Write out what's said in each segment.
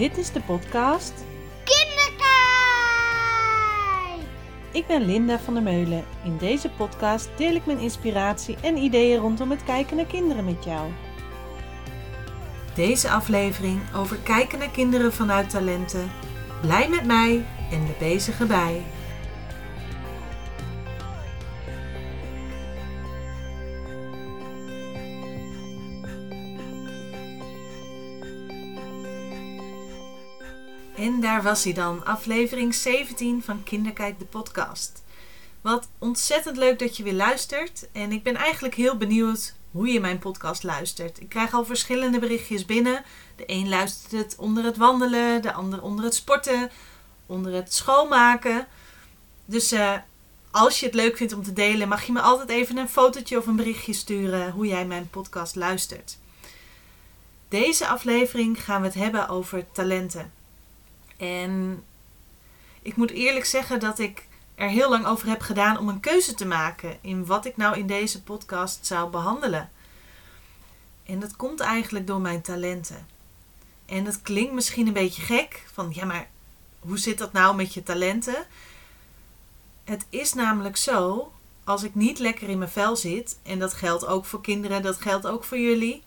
Dit is de podcast Kinderkijk! Ik ben Linda van der Meulen. In deze podcast deel ik mijn inspiratie en ideeën rondom het kijken naar kinderen met jou. Deze aflevering over kijken naar kinderen vanuit talenten. Blij met mij en de bezige bij. En daar was hij dan, aflevering 17 van Kinderkijk de podcast. Wat ontzettend leuk dat je weer luistert. En ik ben eigenlijk heel benieuwd hoe je mijn podcast luistert. Ik krijg al verschillende berichtjes binnen. De een luistert het onder het wandelen, de ander onder het sporten, onder het schoonmaken. Dus eh, als je het leuk vindt om te delen, mag je me altijd even een fotootje of een berichtje sturen hoe jij mijn podcast luistert. Deze aflevering gaan we het hebben over talenten. En ik moet eerlijk zeggen dat ik er heel lang over heb gedaan om een keuze te maken in wat ik nou in deze podcast zou behandelen. En dat komt eigenlijk door mijn talenten. En dat klinkt misschien een beetje gek, van ja, maar hoe zit dat nou met je talenten? Het is namelijk zo, als ik niet lekker in mijn vel zit, en dat geldt ook voor kinderen, dat geldt ook voor jullie,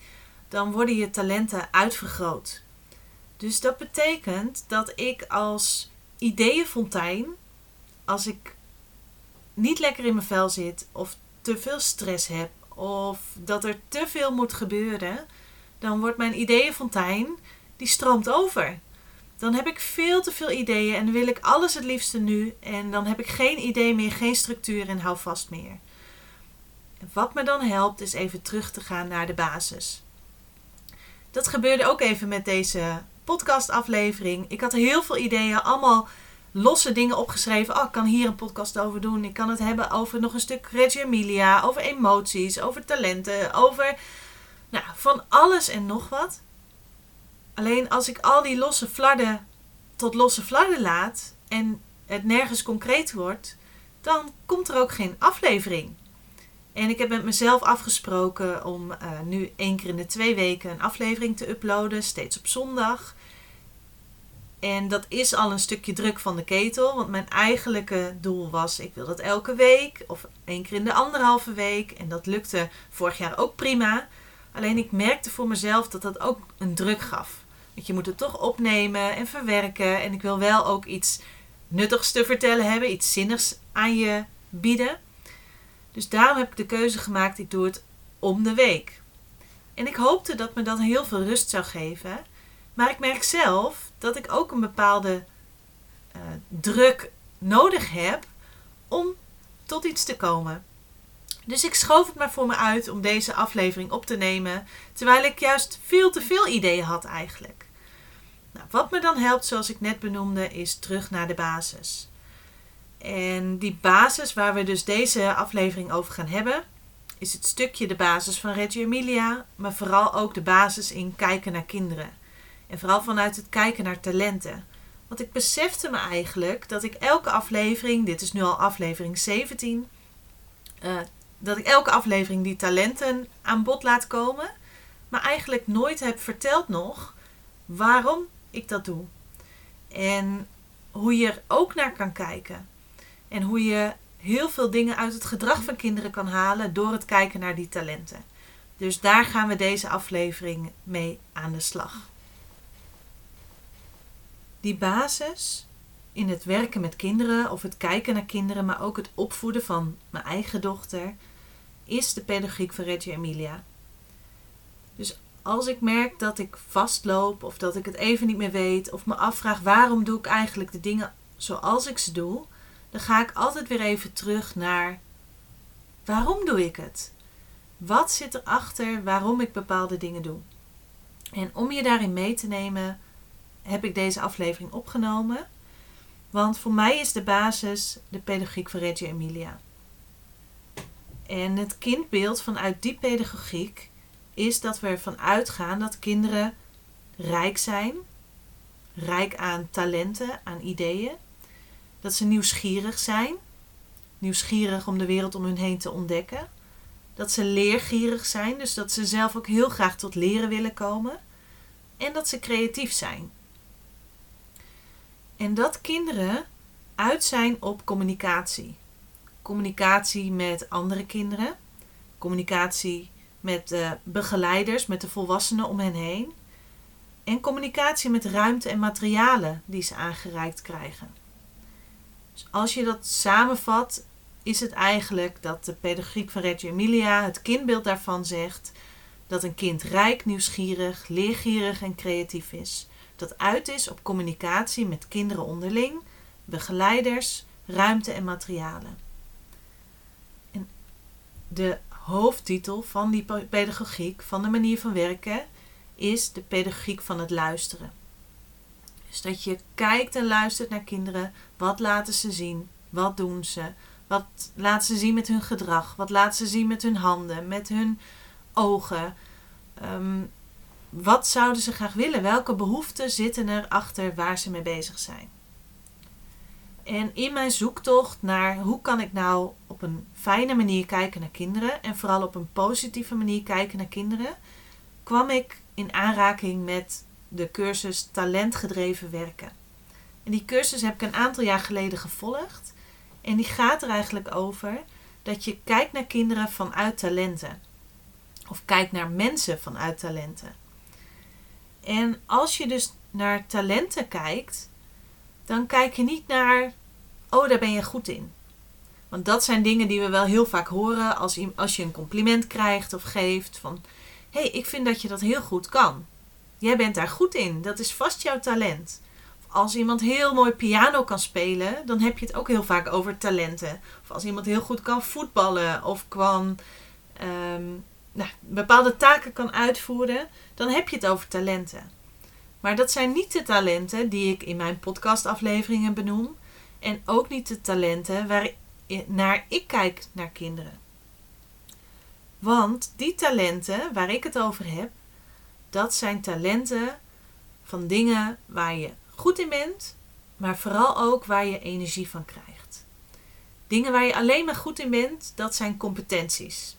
dan worden je talenten uitvergroot. Dus dat betekent dat ik als ideeënfontein, als ik niet lekker in mijn vel zit of te veel stress heb of dat er te veel moet gebeuren, dan wordt mijn ideeënfontein die stroomt over. Dan heb ik veel te veel ideeën en wil ik alles het liefste nu en dan heb ik geen idee meer, geen structuur en hou vast meer. wat me dan helpt is even terug te gaan naar de basis. Dat gebeurde ook even met deze podcastaflevering. Ik had heel veel ideeën, allemaal losse dingen opgeschreven. Oh, ik kan hier een podcast over doen. Ik kan het hebben over nog een stuk Reggio Emilia, over emoties, over talenten, over nou, van alles en nog wat. Alleen als ik al die losse flarden tot losse flarden laat en het nergens concreet wordt, dan komt er ook geen aflevering. En ik heb met mezelf afgesproken om uh, nu één keer in de twee weken een aflevering te uploaden, steeds op zondag. En dat is al een stukje druk van de ketel, want mijn eigenlijke doel was: ik wil dat elke week of één keer in de anderhalve week. En dat lukte vorig jaar ook prima. Alleen ik merkte voor mezelf dat dat ook een druk gaf. Want je moet het toch opnemen en verwerken. En ik wil wel ook iets nuttigs te vertellen hebben, iets zinnigs aan je bieden. Dus daarom heb ik de keuze gemaakt, ik doe het om de week. En ik hoopte dat me dat heel veel rust zou geven. Maar ik merk zelf dat ik ook een bepaalde uh, druk nodig heb om tot iets te komen. Dus ik schoof het maar voor me uit om deze aflevering op te nemen, terwijl ik juist veel te veel ideeën had eigenlijk. Nou, wat me dan helpt, zoals ik net benoemde, is terug naar de basis. En die basis waar we dus deze aflevering over gaan hebben, is het stukje de basis van Reggio Emilia, maar vooral ook de basis in kijken naar kinderen. En vooral vanuit het kijken naar talenten. Want ik besefte me eigenlijk dat ik elke aflevering, dit is nu al aflevering 17, uh, eh, dat ik elke aflevering die talenten aan bod laat komen, maar eigenlijk nooit heb verteld nog waarom ik dat doe. En hoe je er ook naar kan kijken. En hoe je heel veel dingen uit het gedrag van kinderen kan halen door het kijken naar die talenten. Dus daar gaan we deze aflevering mee aan de slag. Die basis in het werken met kinderen of het kijken naar kinderen, maar ook het opvoeden van mijn eigen dochter, is de pedagogiek van Reggio Emilia. Dus als ik merk dat ik vastloop of dat ik het even niet meer weet of me afvraag waarom doe ik eigenlijk de dingen zoals ik ze doe, dan ga ik altijd weer even terug naar waarom doe ik het? Wat zit erachter waarom ik bepaalde dingen doe? En om je daarin mee te nemen, heb ik deze aflevering opgenomen. Want voor mij is de basis de pedagogiek van Reggio Emilia. En het kindbeeld vanuit die pedagogiek is dat we ervan uitgaan dat kinderen rijk zijn, rijk aan talenten, aan ideeën, dat ze nieuwsgierig zijn, nieuwsgierig om de wereld om hun heen te ontdekken, dat ze leergierig zijn, dus dat ze zelf ook heel graag tot leren willen komen, en dat ze creatief zijn. En dat kinderen uit zijn op communicatie. Communicatie met andere kinderen, communicatie met de begeleiders, met de volwassenen om hen heen. En communicatie met ruimte en materialen die ze aangereikt krijgen. Dus als je dat samenvat, is het eigenlijk dat de pedagogiek van Reggio Emilia, het kindbeeld daarvan zegt dat een kind rijk, nieuwsgierig, leergierig en creatief is. Dat uit is op communicatie met kinderen onderling, begeleiders, ruimte en materialen. En de hoofdtitel van die pedagogiek, van de manier van werken, is de pedagogiek van het luisteren. Dus dat je kijkt en luistert naar kinderen. Wat laten ze zien? Wat doen ze? Wat laten ze zien met hun gedrag? Wat laten ze zien met hun handen, met hun ogen? Ehm, wat zouden ze graag willen? Welke behoeften zitten er achter waar ze mee bezig zijn? En in mijn zoektocht naar hoe kan ik nou op een fijne manier kijken naar kinderen en vooral op een positieve manier kijken naar kinderen, kwam ik in aanraking met de cursus Talentgedreven Werken. En die cursus heb ik een aantal jaar geleden gevolgd. En die gaat er eigenlijk over dat je kijkt naar kinderen vanuit talenten. Of kijkt naar mensen vanuit talenten. En als je dus naar talenten kijkt, dan kijk je niet naar, oh daar ben je goed in. Want dat zijn dingen die we wel heel vaak horen als, als je een compliment krijgt of geeft van, hé, hey, ik vind dat je dat heel goed kan. Jij bent daar goed in, dat is vast jouw talent. Of als iemand heel mooi piano kan spelen, dan heb je het ook heel vaak over talenten. Of als iemand heel goed kan voetballen of kan ehm, nou, bepaalde taken kan uitvoeren, dan heb je het over talenten. Maar dat zijn niet de talenten die ik in mijn podcastafleveringen benoem. En ook niet de talenten waar naar ik kijk naar kinderen. Want die talenten waar ik het over heb, dat zijn talenten van dingen waar je goed in bent, maar vooral ook waar je energie van krijgt. Dingen waar je alleen maar goed in bent, dat zijn competenties.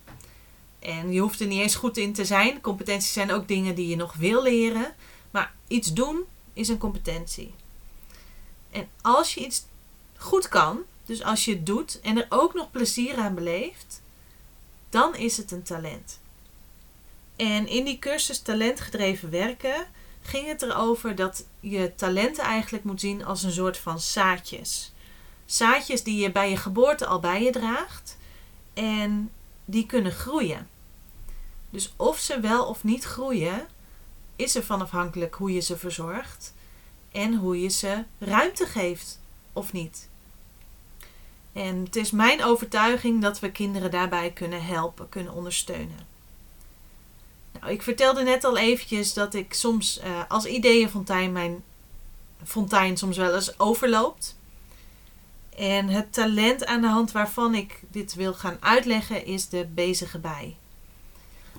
En je hoeft er niet eens goed in te zijn. Competenties zijn ook dingen die je nog wil leren. Maar iets doen is een competentie. En als je iets goed kan, dus als je het doet en er ook nog plezier aan beleeft, dan is het een talent. En in die cursus talentgedreven werken ging het erover dat je talenten eigenlijk moet zien als een soort van zaadjes. Zaadjes die je bij je geboorte al bij je draagt en die kunnen groeien. Dus of ze wel of niet groeien, is ervan afhankelijk hoe je ze verzorgt en hoe je ze ruimte geeft of niet. En het is mijn overtuiging dat we kinderen daarbij kunnen helpen, kunnen ondersteunen. Nou, ik vertelde net al eventjes dat ik soms uh, als ideeënfontein mijn fontein soms wel eens overloopt. En het talent aan de hand waarvan ik dit wil gaan uitleggen is de bezige bij.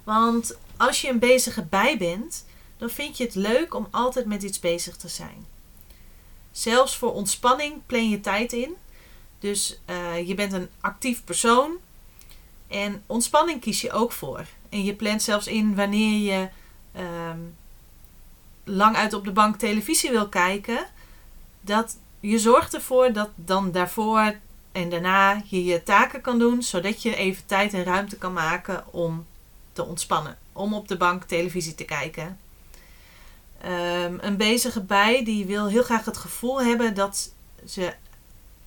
Want als je een bezige bij bent, dan vind je het leuk om altijd met iets bezig te zijn. Zelfs voor ontspanning plan je tijd in. Dus uh, je bent een actief persoon. En ontspanning kies je ook voor. En je plant zelfs in wanneer je um, lang uit op de bank televisie wil kijken. Dat je zorgt ervoor dat dan daarvoor en daarna je je taken kan doen. Zodat je even tijd en ruimte kan maken om te ontspannen. Om op de bank televisie te kijken. Um, een bezige bij die wil heel graag het gevoel hebben dat ze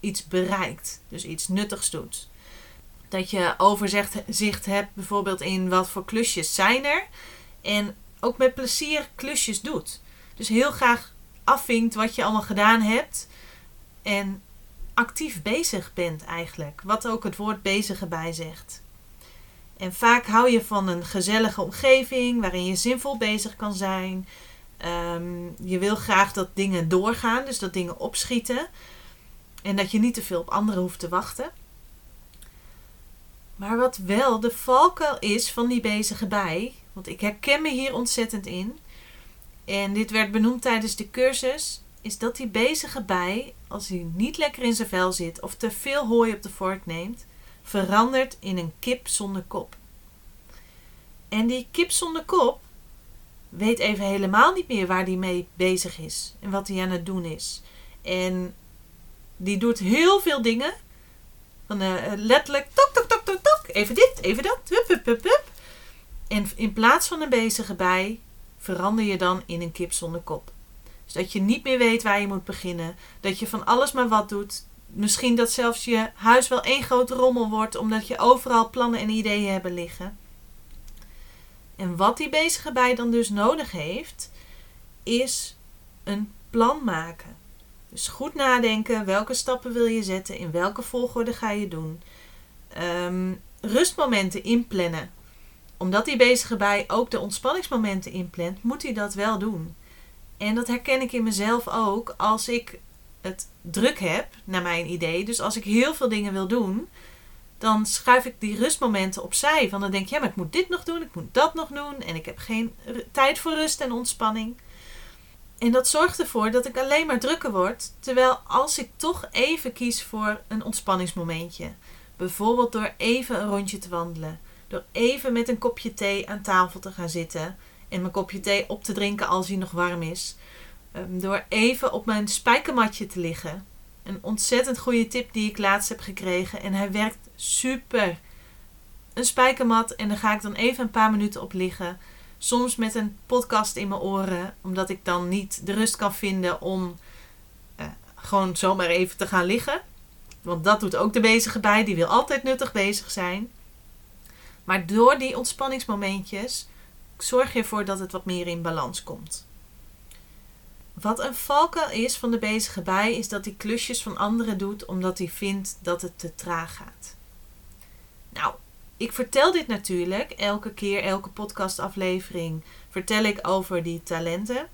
iets bereikt. Dus iets nuttigs doet. Dat je overzicht hebt bijvoorbeeld in wat voor klusjes zijn er. En ook met plezier klusjes doet. Dus heel graag afvinkt wat je allemaal gedaan hebt. En actief bezig bent eigenlijk. Wat ook het woord bezige bij zegt. En vaak hou je van een gezellige omgeving waarin je zinvol bezig kan zijn. Ehm, je wil graag dat dingen doorgaan, dus dat dingen opschieten. En dat je niet te veel op anderen hoeft te wachten. Maar wat wel de valkuil is van die bezige bij, want ik herken me hier ontzettend in. En dit werd benoemd tijdens de cursus, is dat die bezige bij, als hij niet lekker in zijn vel zit of te veel hooi op de vork neemt, verandert in een kip zonder kop. En die kip zonder kop weet even helemaal niet meer waar hij mee bezig is en wat hij aan het doen is. En die doet heel veel dingen. Van, uh, letterlijk tok, tok, tok, tok, tok. Even dit, even dat. Hup, hup, hup. En in plaats van een bezige bij, verander je dan in een kip zonder kop. Dus dat je niet meer weet waar je moet beginnen. Dat je van alles maar wat doet. Misschien dat zelfs je huis wel één grote rommel wordt, omdat je overal plannen en ideeën hebben liggen. En wat die bezige bij dan dus nodig heeft, is een plan maken. Dus goed nadenken, welke stappen wil je zetten, in welke volgorde ga je doen. Ehm, rustmomenten inplannen. Omdat die bezige bij ook de ontspanningsmomenten inplant, moet hij dat wel doen. En dat herken ik in mezelf ook als ik het druk heb, naar mijn idee. Dus als ik heel veel dingen wil doen, dan schuif ik die rustmomenten opzij. Van dan denk je, ja, maar ik moet dit nog doen, ik moet dat nog doen. En ik heb geen tijd voor rust en ontspanning. En dat zorgt ervoor dat ik alleen maar drukker word. Terwijl als ik toch even kies voor een ontspanningsmomentje. Bijvoorbeeld door even een rondje te wandelen. Door even met een kopje thee aan tafel te gaan zitten. En mijn kopje thee op te drinken als hij nog warm is. Ehm, door even op mijn spijkermatje te liggen. Een ontzettend goede tip die ik laatst heb gekregen. En hij werkt super. Een spijkermat en daar ga ik dan even een paar minuten op liggen. Soms met een podcast in mijn oren, omdat ik dan niet de rust kan vinden om uh, gewoon zomaar even te gaan liggen. Want dat doet ook de bezige bij, die wil altijd nuttig bezig zijn. Maar door die ontspanningsmomentjes zorg je ervoor dat het wat meer in balans komt. Wat een valkuil is van de bezige bij, is dat hij klusjes van anderen doet omdat hij vindt dat het te traag gaat. Nou, ik vertel dit natuurlijk elke keer, elke podcastaflevering, vertel ik over die talenten.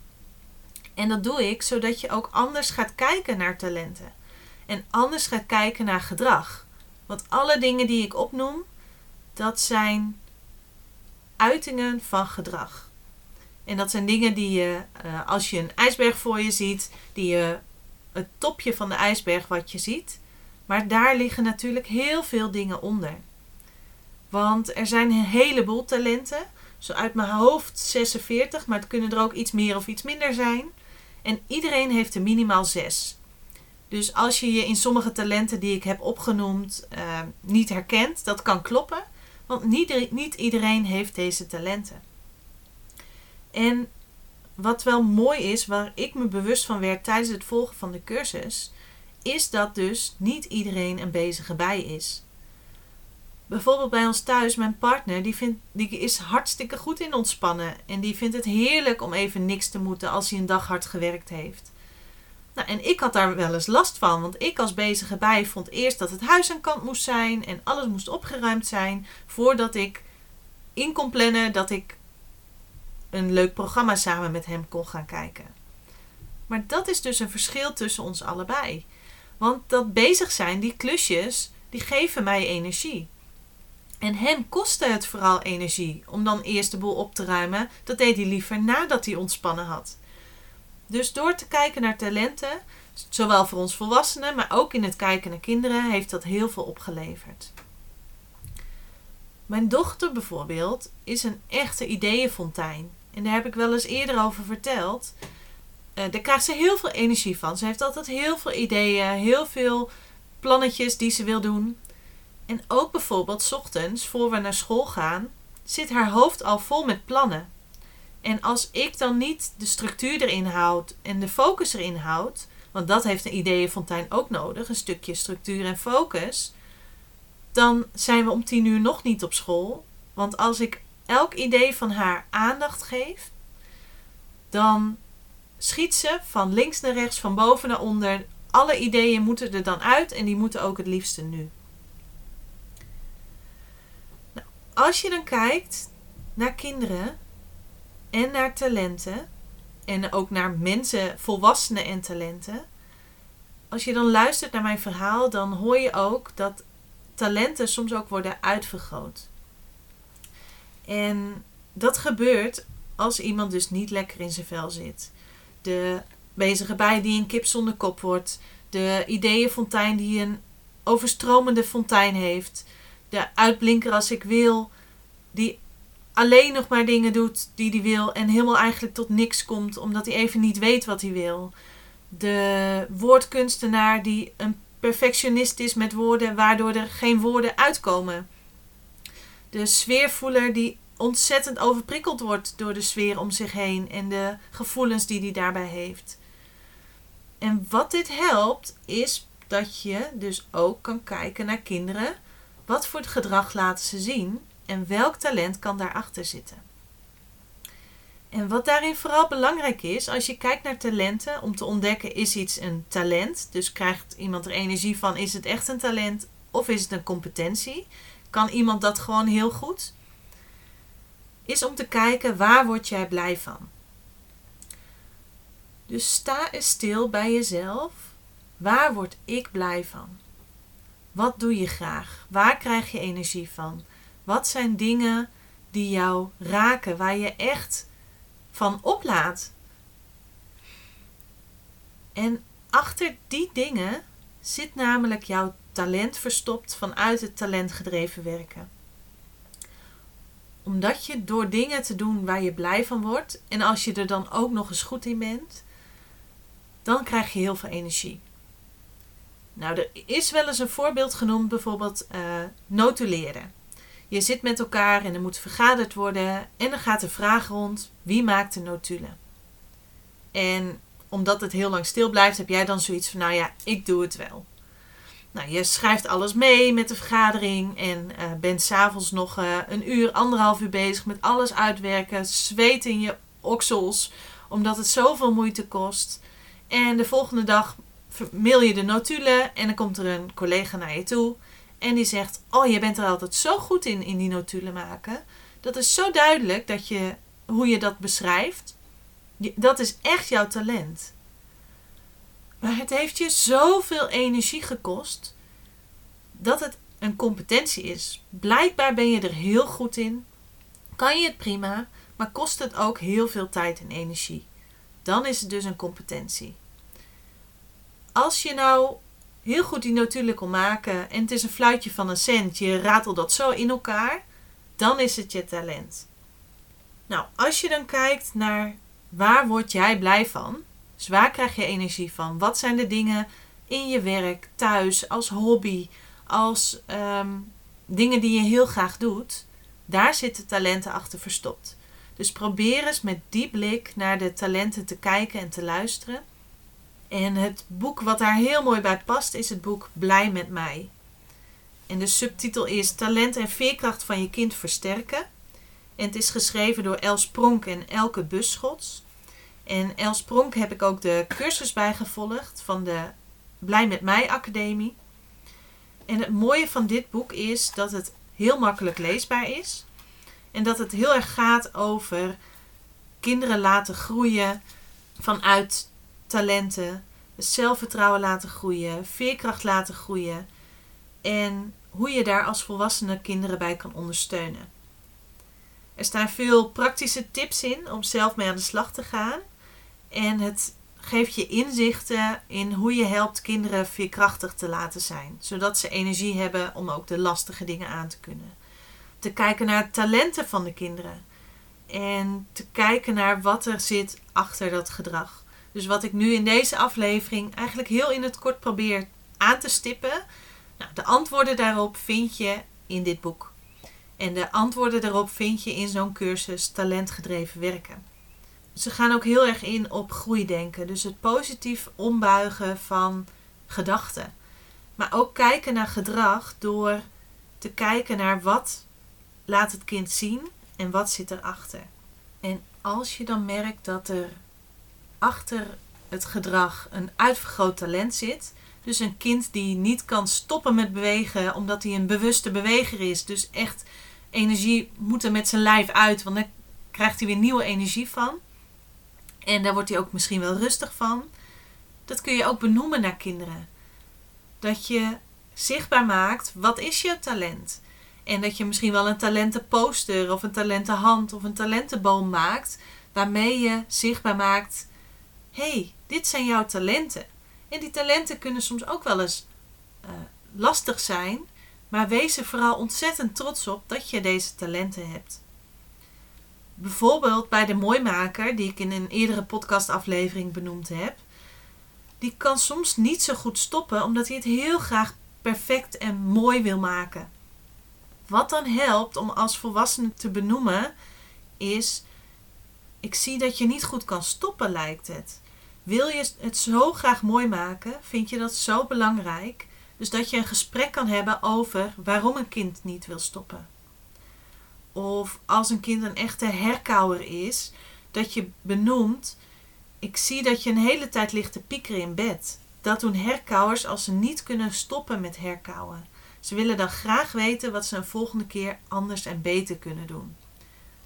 En dat doe ik zodat je ook anders gaat kijken naar talenten. En anders gaat kijken naar gedrag. Want alle dingen die ik opnoem, dat zijn uitingen van gedrag. En dat zijn dingen die je, uh, als je een ijsberg voor je ziet, die je het topje van de ijsberg wat je ziet. Maar daar liggen natuurlijk heel veel dingen onder. Want er zijn een heleboel talenten. Zo uit mijn hoofd 46, maar het kunnen er ook iets meer of iets minder zijn. En iedereen heeft er minimaal 6. Dus als je je in sommige talenten die ik heb opgenoemd uh, niet herkent, dat kan kloppen. Want niet, niet iedereen heeft deze talenten. En wat wel mooi is, waar ik me bewust van werd tijdens het volgen van de cursus, is dat dus niet iedereen een bezige bij is. Bijvoorbeeld bij ons thuis, mijn partner, die, die is hartstikke goed in ontspannen. En die vindt het heerlijk om even niks te moeten als hij een dag hard gewerkt heeft. Nou, en ik had daar wel eens last van, want ik als bezige bij vond eerst dat het huis aan kant moest zijn en alles moest opgeruimd zijn voordat ik in kon plannen dat ik een leuk programma samen met hem kon gaan kijken. Maar dat is dus een verschil tussen ons allebei. Want dat bezig zijn, die klusjes, die geven mij energie. En hem kostte het vooral energie om dan eerst de boel op te ruimen. Dat deed hij liever nadat hij ontspannen had. Dus door te kijken naar talenten, zowel voor ons volwassenen, maar ook in het kijken naar kinderen, heeft dat heel veel opgeleverd. Mijn dochter bijvoorbeeld is een echte ideeënfontein. En daar heb ik wel eens eerder over verteld. Uh, daar krijgt ze heel veel energie van. Ze heeft altijd heel veel ideeën, heel veel plannetjes die ze wil doen. En ook bijvoorbeeld, ochtends, voor we naar school gaan, zit haar hoofd al vol met plannen. En als ik dan niet de structuur erin houd en de focus erin houd, want dat heeft een ideeënfontein ook nodig, een stukje structuur en focus, dan zijn we om tien uur nog niet op school. Want als ik elk idee van haar aandacht geef, dan schiet ze van links naar rechts, van boven naar onder. Alle ideeën moeten er dan uit en die moeten ook het liefste nu. Nou, als je dan kijkt naar kinderen en naar talenten, en ook naar mensen, volwassenen en talenten. Als je dan luistert naar mijn verhaal, dan hoor je ook dat talenten soms ook worden uitvergroot. En dat gebeurt als iemand dus niet lekker in zijn vel zit. De bezige bij die een kip zonder kop wordt. De ideeënfontein die een overstromende fontein heeft. De uitblinker als ik wil. Die alleen nog maar dingen doet die hij wil. En helemaal eigenlijk tot niks komt omdat hij even niet weet wat hij wil. De woordkunstenaar die een perfectionist is met woorden, waardoor er geen woorden uitkomen. De sfeervoeler die ontzettend overprikkeld wordt door de sfeer om zich heen en de gevoelens die hij daarbij heeft. En wat dit helpt, is dat je dus ook kan kijken naar kinderen. Wat voor het gedrag laten ze zien en welk talent kan daarachter zitten. En wat daarin vooral belangrijk is, als je kijkt naar talenten, om te ontdekken is iets een talent, dus krijgt iemand er energie van, is het echt een talent of is het een competentie? Kan iemand dat gewoon heel goed? Is om te kijken waar word jij blij van? Dus sta eens stil bij jezelf. Waar word ik blij van? Wat doe je graag? Waar krijg je energie van? Wat zijn dingen die jou raken, waar je echt van oplaat? En achter die dingen zit namelijk jouw talent verstopt vanuit het talentgedreven werken. Omdat je door dingen te doen waar je blij van wordt en als je er dan ook nog eens goed in bent, dan krijg je heel veel energie. Nou, er is wel eens een voorbeeld genoemd, bijvoorbeeld uh, notuleren. Je zit met elkaar en er moet vergaderd worden en dan gaat de vraag rond wie maakt de notulen. En omdat het heel lang stil blijft, heb jij dan zoiets van, nou ja, ik doe het wel. Nou, je schrijft alles mee met de vergadering en uh, bent s'avonds nog uh, een uur, anderhalf uur bezig met alles uitwerken, zweet in je oksels, omdat het zoveel moeite kost. En de volgende dag mail je de notulen en dan komt er een collega naar je toe en die zegt: Oh, je bent er altijd zo goed in, in die notulen maken. Dat is zo duidelijk dat je, hoe je dat beschrijft. Dat is echt jouw talent. Maar het heeft je zoveel energie gekost dat het een competentie is. Blijkbaar ben je er heel goed in. Kan je het prima, maar kost het ook heel veel tijd en energie. Dan is het dus een competentie. Als je nou heel goed die notulen kon maken en het is een fluitje van een cent, je ratelt dat zo in elkaar, dan is het je talent. Nou, als je dan kijkt naar waar word jij blij van, dus waar krijg je energie van? Wat zijn de dingen in je werk, thuis, als hobby, als ehm, dingen die je heel graag doet? Daar zitten talenten achter verstopt. Dus probeer eens met die blik naar de talenten te kijken en te luisteren. En het boek wat daar heel mooi bij past is het boek Blij met mij. En de subtitel is Talent en veerkracht van je kind versterken. En het is geschreven door Els Pronk en Elke Buschots. En Els Pronk heb ik ook de cursus bijgevolgd van de Blij met mij Academie. En het mooie van dit boek is dat het heel makkelijk leesbaar is. En dat het heel erg gaat over kinderen laten groeien vanuit talenten, zelfvertrouwen laten groeien, veerkracht laten groeien en hoe je daar als volwassene kinderen bij kan ondersteunen. Er staan veel praktische tips in om zelf mee aan de slag te gaan en het geeft je inzichten in hoe je helpt kinderen veerkrachtig te laten zijn, zodat ze energie hebben om ook de lastige dingen aan te kunnen. Te kijken naar talenten van de kinderen en te kijken naar wat er zit achter dat gedrag. Dus wat ik nu in deze aflevering eigenlijk heel in het kort probeer aan te stippen. Nou, de antwoorden daarop vind je in dit boek. En de antwoorden daarop vind je in zo'n cursus talentgedreven werken. Ze gaan ook heel erg in op groeidenken. Dus het positief ombuigen van gedachten. Maar ook kijken naar gedrag door te kijken naar wat laat het kind zien en wat zit erachter. En als je dan merkt dat er achter het gedrag een uitvergroot talent zit. Dus een kind die niet kan stoppen met bewegen omdat hij een bewuste beweger is. Dus echt energie moet er met zijn lijf uit, want dan krijgt hij weer nieuwe energie van. En daar wordt hij ook misschien wel rustig van. Dat kun je ook benoemen naar kinderen. Dat je zichtbaar maakt, wat is je talent? En dat je misschien wel een talentenposter of een talentenhand of een talentenboom maakt. Waarmee je zichtbaar maakt hey, dit zijn jouw talenten. En die talenten kunnen soms ook wel eens uh, lastig zijn, maar wees er vooral ontzettend trots op dat je deze talenten hebt. Bijvoorbeeld bij de mooimaker, die ik in een eerdere podcastaflevering benoemd heb. die kan soms niet zo goed stoppen omdat hij het heel graag perfect en mooi wil maken. Wat dan helpt om als volwassene te benoemen is: ik zie dat je niet goed kan stoppen, lijkt het. Wil je het zo graag mooi maken? Vind je dat zo belangrijk? Dus dat je een gesprek kan hebben over waarom een kind niet wil stoppen. Of als een kind een echte herkauwer is, dat je benoemt: Ik zie dat je een hele tijd ligt te piekeren in bed. Dat doen herkauwers als ze niet kunnen stoppen met herkauwen. Ze willen dan graag weten wat ze een volgende keer anders en beter kunnen doen.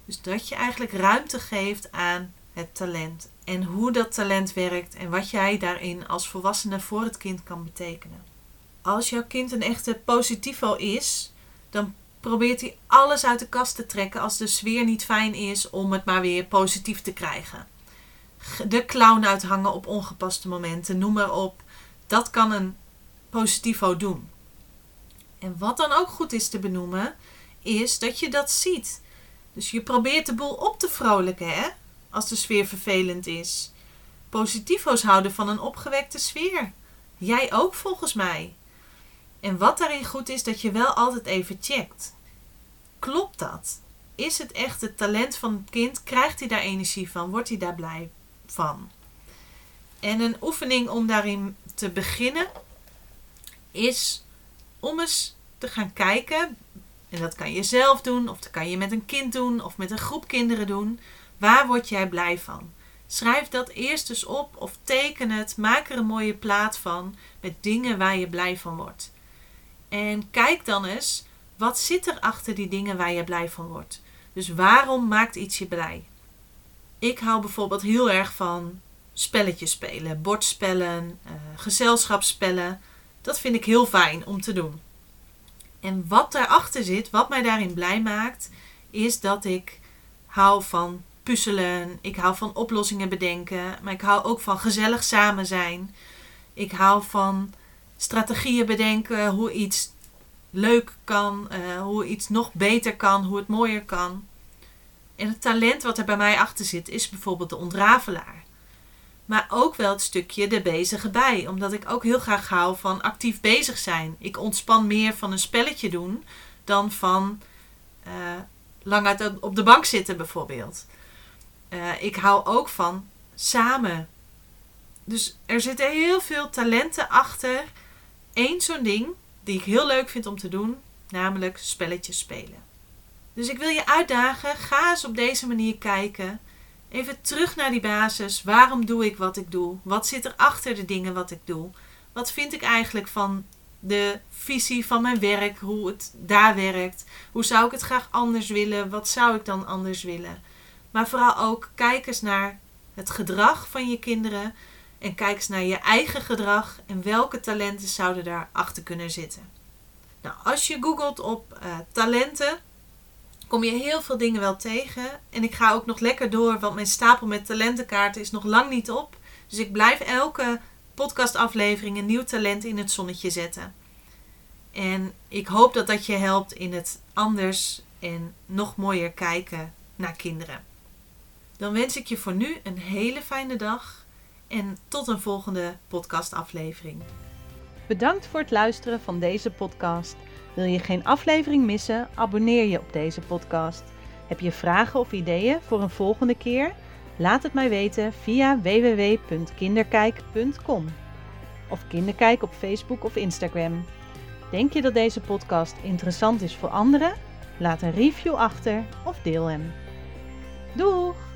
Dus dat je eigenlijk ruimte geeft aan het talent en hoe dat talent werkt en wat jij daarin als volwassene voor het kind kan betekenen. Als jouw kind een echte positivo is, dan probeert hij alles uit de kast te trekken als de sfeer niet fijn is om het maar weer positief te krijgen. De clown uithangen op ongepaste momenten, noem maar op. Dat kan een positivo doen. En wat dan ook goed is te benoemen, is dat je dat ziet. Dus je probeert de boel op te vrolijken, hè? Als de sfeer vervelend is. Positivo's houden van een opgewekte sfeer. Jij ook volgens mij. En wat daarin goed is, dat je wel altijd even checkt. Klopt dat? Is het echt het talent van het kind? Krijgt hij daar energie van? Wordt hij daar blij van? En een oefening om daarin te beginnen is om eens te gaan kijken. En dat kan je zelf doen, of dat kan je met een kind doen, of met een groep kinderen doen. Waar word jij blij van? Schrijf dat eerst eens op of teken het. Maak er een mooie plaat van met dingen waar je blij van wordt. En kijk dan eens, wat zit er achter die dingen waar je blij van wordt? Dus waarom maakt iets je blij? Ik hou bijvoorbeeld heel erg van spelletjes spelen, bordspellen, uh, gezelschapsspellen. Dat vind ik heel fijn om te doen. En wat daarachter zit, wat mij daarin blij maakt, is dat ik hou van puzzelen. Ik hou van oplossingen bedenken. Maar ik hou ook van gezellig samen zijn. Ik hou van strategieën bedenken hoe iets leuk kan, uh, hoe iets nog beter kan, hoe het mooier kan. En het talent wat er bij mij achter zit is bijvoorbeeld de ontrafelaar. Maar ook wel het stukje de bezige bij, omdat ik ook heel graag hou van actief bezig zijn. Ik ontspan meer van een spelletje doen dan van uh, lang uit op de bank zitten bijvoorbeeld. Uh, ik hou ook van samen. Dus er zitten heel veel talenten achter één zo'n ding die ik heel leuk vind om te doen, namelijk spelletjes spelen. Dus ik wil je uitdagen, ga eens op deze manier kijken. Even terug naar die basis. Waarom doe ik wat ik doe? Wat zit er achter de dingen wat ik doe? Wat vind ik eigenlijk van de visie van mijn werk, hoe het daar werkt? Hoe zou ik het graag anders willen? Wat zou ik dan anders willen? Maar vooral ook kijk eens naar het gedrag van je kinderen. En kijk eens naar je eigen gedrag en welke talenten zouden daarachter kunnen zitten. Nou, als je googelt op uh, talenten, kom je heel veel dingen wel tegen. En ik ga ook nog lekker door, want mijn stapel met talentenkaarten is nog lang niet op. Dus ik blijf elke podcastaflevering een nieuw talent in het zonnetje zetten. En ik hoop dat dat je helpt in het anders en nog mooier kijken naar kinderen. Dan wens ik je voor nu een hele fijne dag en tot een volgende podcastaflevering. Bedankt voor het luisteren van deze podcast. Wil je geen aflevering missen? Abonneer je op deze podcast. Heb je vragen of ideeën voor een volgende keer? Laat het mij weten via www.kinderkijk.com of Kinderkijk op Facebook of Instagram. Denk je dat deze podcast interessant is voor anderen? Laat een review achter of deel hem. Doeg!